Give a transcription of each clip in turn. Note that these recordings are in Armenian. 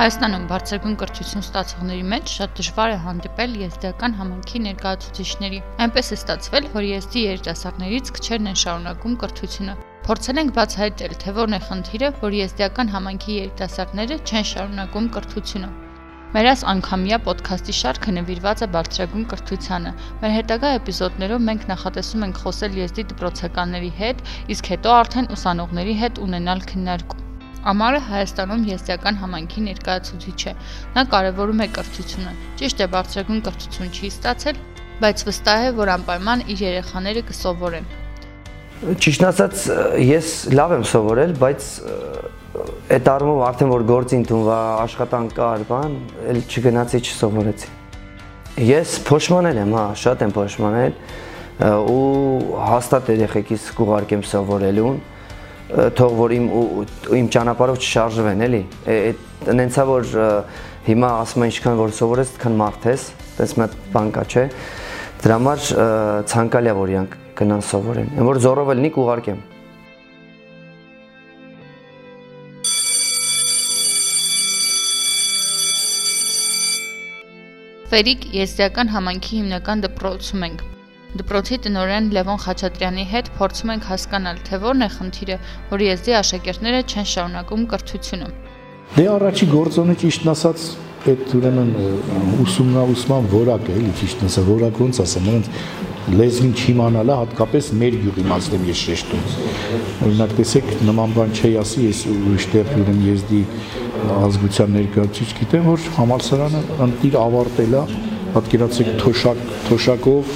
Հայաստանում բարձրագույն կրթություն ստացողների մեջ շատ դժվար է հանդիպել եզդիական համայնքի ներկայացուցիչների։ Այնպես է ստացվել, որ եզդի երիտասարդներից քչերն են շարունակում կրթությունը։ Փորձել ենք բացահայտել, թե որն է խնդիրը, որ եզդիական համայնքի երիտասարդները չեն շարունակում կրթությունը։ Մեր այս անգամյա ոդքասթի շարքը նվիրված է բարձրագույն կրթությանը։ Մեր հետագա էպիզոդներով մենք նախատեսում ենք խոսել եզդի դպրոցականների հետ, իսկ հետո արդեն ուսանողների հետ ունենալ քննարկում։ Ամարը Հայաստանում եզդիական համայնքի ներկայացուցիչ է։ Նա կարևորում է կրթությունը։ Ճիշտ է, բարձրագույն կրթություն չի ստացել, բայց վստահ է, որ անպայման իր երեխաները կսովորեն։ Ճիշտ ասած, ես լավ եմ սովորել, բայց այդ առումով արդեն որ գործ ընդունվա, աշխատանք կար, բան, էլ չգնացի չսովորեցի։ Ես փոշմանել եմ, հա, շատ եմ փոշմանել ու հաստատ երեխեքիս կուղարկեմ սովորելուն թող որ իմ իմ ճանապարհով չշարժվեն, էլի։ Այդ նենցա որ հիմա ասում են ինչքան որ սովորես, այդքան մարդ ես, տես մի բան կա, չէ։ Դրա համար ցանկալի է որ իրանք գնան սովորեն։ Այն որ զորով լինի կուղարկեմ։ Ֆերիկ Եզդիական համայնքի հիմնական դպրոցում ենք։ Դպրոցի տնօրեն Լևոն Խաչատրյանի հետ փորձում ենք հասկանալ, թե որն է խնդիրը, որ եզդի աշակերտները չեն շարունակում կրթությունը։ Դե առաջի գործոնը ճիշտն ասած այդ ուրեմն ուսումնաուսման որակը էլի ճիշտ ասա որակ ոնց ասեմ նրանց լեզվին չիմանալը հատկապես մեր գյուղի մասնեմ ես շեշտում օրինակ տեսեք նման բան չի ասի ես ուրիշ տեղ ուրեմն եզդի ազգության ներկայացուցիչ գիտեմ որ համալսարանը ընտիր ավարտել է պատկերացեք թոշակ թոշակով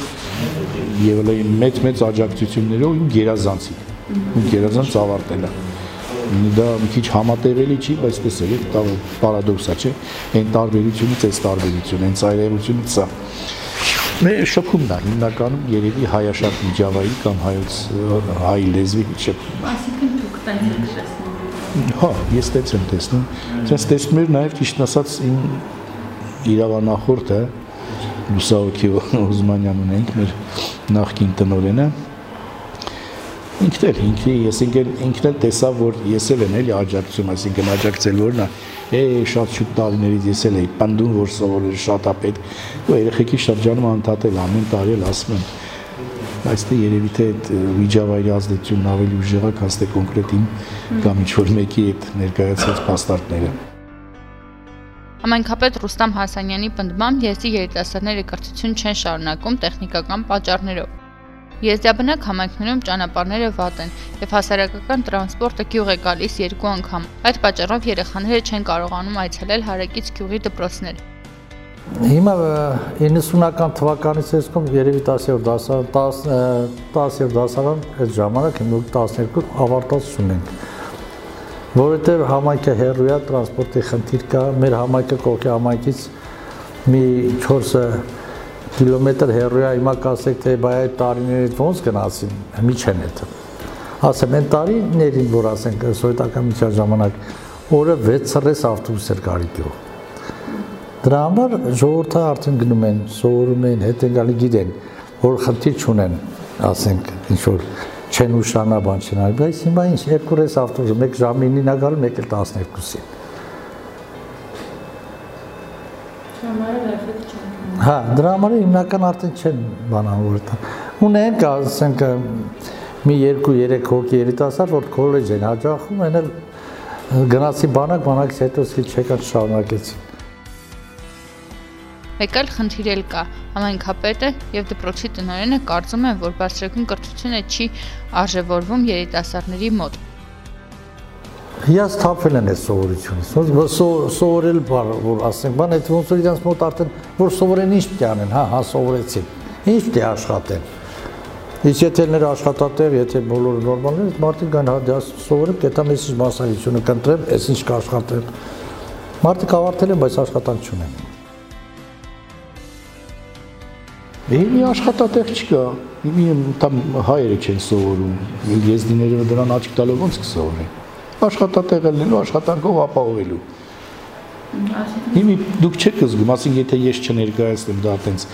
եւ էլ մեծ-մեծ աջակցություններով իմ գերազանցի։ Իմ գերազանց ավարտել է։ Դա մի քիչ համատեղելի չի, բայց տեսեք, դա պարադոքսա չէ։ Այն տարբերությունից էս տարբերություն, այն ծայրերությունից սա։ Մեր շփումն է հիմնականում երևի հայաշատ միջավայրի կամ հայոց հայ լեզվի շփում։ Այսինքն դուք տենց եք տեսնում։ Հա, ես տենց եմ տեսնում։ Ձեզ տեսնում եմ նաև ճիշտ ասած իմ իրավանախորդը Լուսաոքի Օզմանյան ունենք մեր նախկին տնօրենը ինքն էլ ինքը ես ինքն ինքն էլ տեսավ որ ես էլ եմ էլի աջակցում այսինքն աջակցել որն է է շատ շուտ տարիներից ես էլ էի պնդում որ սովորել շատ է պետք ու երեխեքի շրջանում անդադել ամեն տարի էլ ասում եմ դե երևի թե այդ վիճավայրի ազդեցությունն ավելի ուժեղ է քան թե կոնկրետ իմ կամ ինչ որ մեկի այդ ներկայացած փաստարկները Համայնքապետ Ռուստամ Հասանյանի պնդմամբ եզդի երիտասարդները կրթություն չեն շարունակում տեխնիկական պատճառներով։ Եզդիաբնակ համայնքներում ճանապարհները վատ են եւ հասարակական տրանսպորտը գյուղ է գալիս երկու անգամ։ Այդ պատճառով երեխաները չեն կարողանում այցելել հարակից գյուղի դպրոցներ։ Հիմա 90-ական թվականից այսքան երևի 10-րդ դասարան 10 10-րդ դասարան այդ ժամանակ 12 ավարտած ունենք որովհետև համայնքը հերույա տրանսպորտի խնդիր կա, մեր համայնքը կողքի համայնքից մի 4 կիլոմետր հերույա հիմա կասեք թե բայ այդ տարիներից ոնց գնացին, մի չեն այդ։ Ասեմ, այն տարիներին, որ ասենք սովետական միջան ժամանակ օրը 6 ավտոբուս էր գալի գյուղ։ Դրա համար ժողովուրդը արդեն գնում են, սովորում են, հետ են գալի գիտեն, որ խնդիր չունեն, ասենք, ինչ որ չեն ուշանա բան չեն արի, բայց հիմա ինչ երկու ռես ավտոբուս, մեկ ժամի 9-ին ա գալու, մեկ էլ 12-ին։ Հա, դրա համար հիմնական արդեն չեն բանան որտա։ Ունեն կա, ասենք մի 2-3 հոգի երիտասարդ, որ քոլեջ են հաջողում, այն էլ գնացի բանակ, բանակից հետո սկի չեկան շարունակեցին։ Մեկ այլ խնդիր էլ կա։ Համայնքապետը եւ դպրոցի տնօրենը կարծում են, որ բարձրագույն կրթությունը չի արժևորվում երիտասարդների մոտ։ Հիաց թափել են այդ սովորությունից։ Սովորել բար, որ ասենք, բան այդ ոնց որ իրանց մոտ արդեն որ սովորեն ինչ պետք է անեն, հա, հա սովորեցին։ Ինչ պետք է աշխատեն։ Իսկ եթե ներ աշխատատեղ, եթե բոլորը նորմալ են, մարդիկ կան հա դա սովորեմ, կետամ ես ինչ մասնագիտությունը կընտրեմ, ես ինչ կաշխատեմ։ Մարդիկ ավարտել են, բայց աշխատանք չունեն։ Մի աշխատատեղ չկա։ Մի там հայերը չեն սովորում։ Եզդիները դրան աչք տալով ոնց կսովորեն։ Աշխատատեղ ելնելու, աշխատանքով ապահովելու։ Հիմի դուք չեք զգում, ասենք եթե ես չներկայացնեմ դա այտենց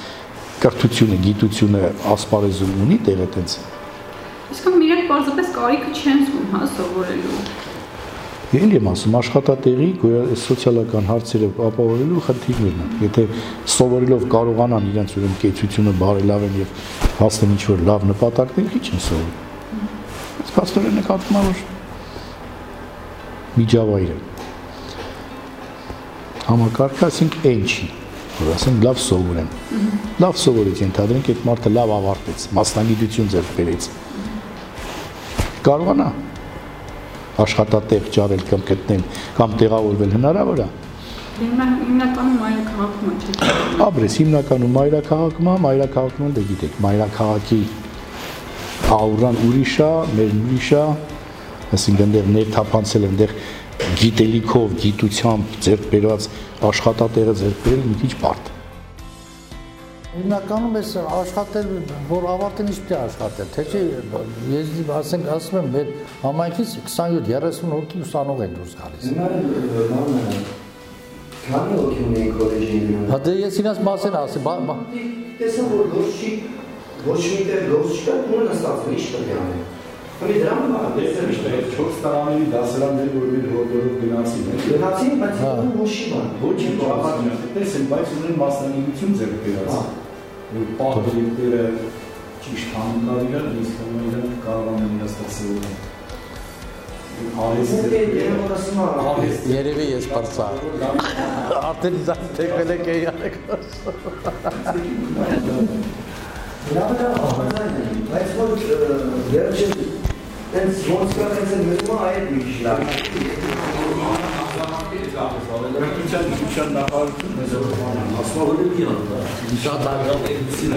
կրթությունը, գիտությունը ասպարեզում ունի տեղ այտենց։ Իսկ իրենք պարզապես կարիքը չեն զգում, հա, սովորելու։ Ելի եմ ասում, աշխատատեղի սոցիալական հարցերը ապահովելու խնդիրներն են։ Եթե սովորելով կարողանան իրենց ուրեմն կեցությունը բարելավեն եւ հասնեն ինչ-որ լավ նպատակներ, քիչ են սովորում։ Այս փաստորեն նկատվում է, որ միջավայրը համակարգը, ասենք այն չի, որ ասենք լավ սովորեն։ Լավ սովորեց, ենթադրենք այդ մարդը լավ ավարտեց, մասնագիտություն ձեռք բերեց։ Կարողանա աշխատատեղ ճարել կամ գտնել կամ տեղավորվել հնարավոր է։ Հիմնականում մայրաքաղաքում է, չէ՞։ Աբրես հիմնականում մայրաքաղաքում է, մայրաքաղաքում դե գիտեք, մայրաքաղաքի աուրան ուրիշ է, մեր ուրիշ է, այսինքն դեռ ներթափանցել դեռ գիտելիքով, գիտությամբ ձեռք բերված աշխատատեղը ձեռք բերել մի քիչ բարդ։ Հիմնականում էս աշխատել, որ ավարտեն ինչ պետք է աշխատել, թե չէ ես ասենք ասում եմ մեր համայնքից 27-30 հոգի ուսանող են դուրս գալիս։ Քանի հոգի ունեի քոլեջի գնում։ Հա դե ես իրաց մասին ասի, բա Տեսա որ ոչ չի ոչ միտեղ լոց չկա, ու նստածել ինչ պետք է անել։ Մի դրամ Ես միշտ 4 տարիների դասարանների որ մեր հորդորով գնացին, գնացին, բայց ոչ չի բան։ ոչ մի ճապար տեսել, բայց ունեն մասնագիտություն ձեռք բերած։ Որ պահպանները ճիշտ իրար, իսկ իրենք կարող են դասավորել։ Արես երևի ես բարձա։ Արդեն իզան թեքվել եք էի արեք։ Լավ լավ, բայց որ երջե Դենց ոնց կա դենց մտնում այդ մի քիչ լավ։ Կրթության ուսուցչական նախարարությունը մեզ ասում է, որ Շատ արգավ էքսին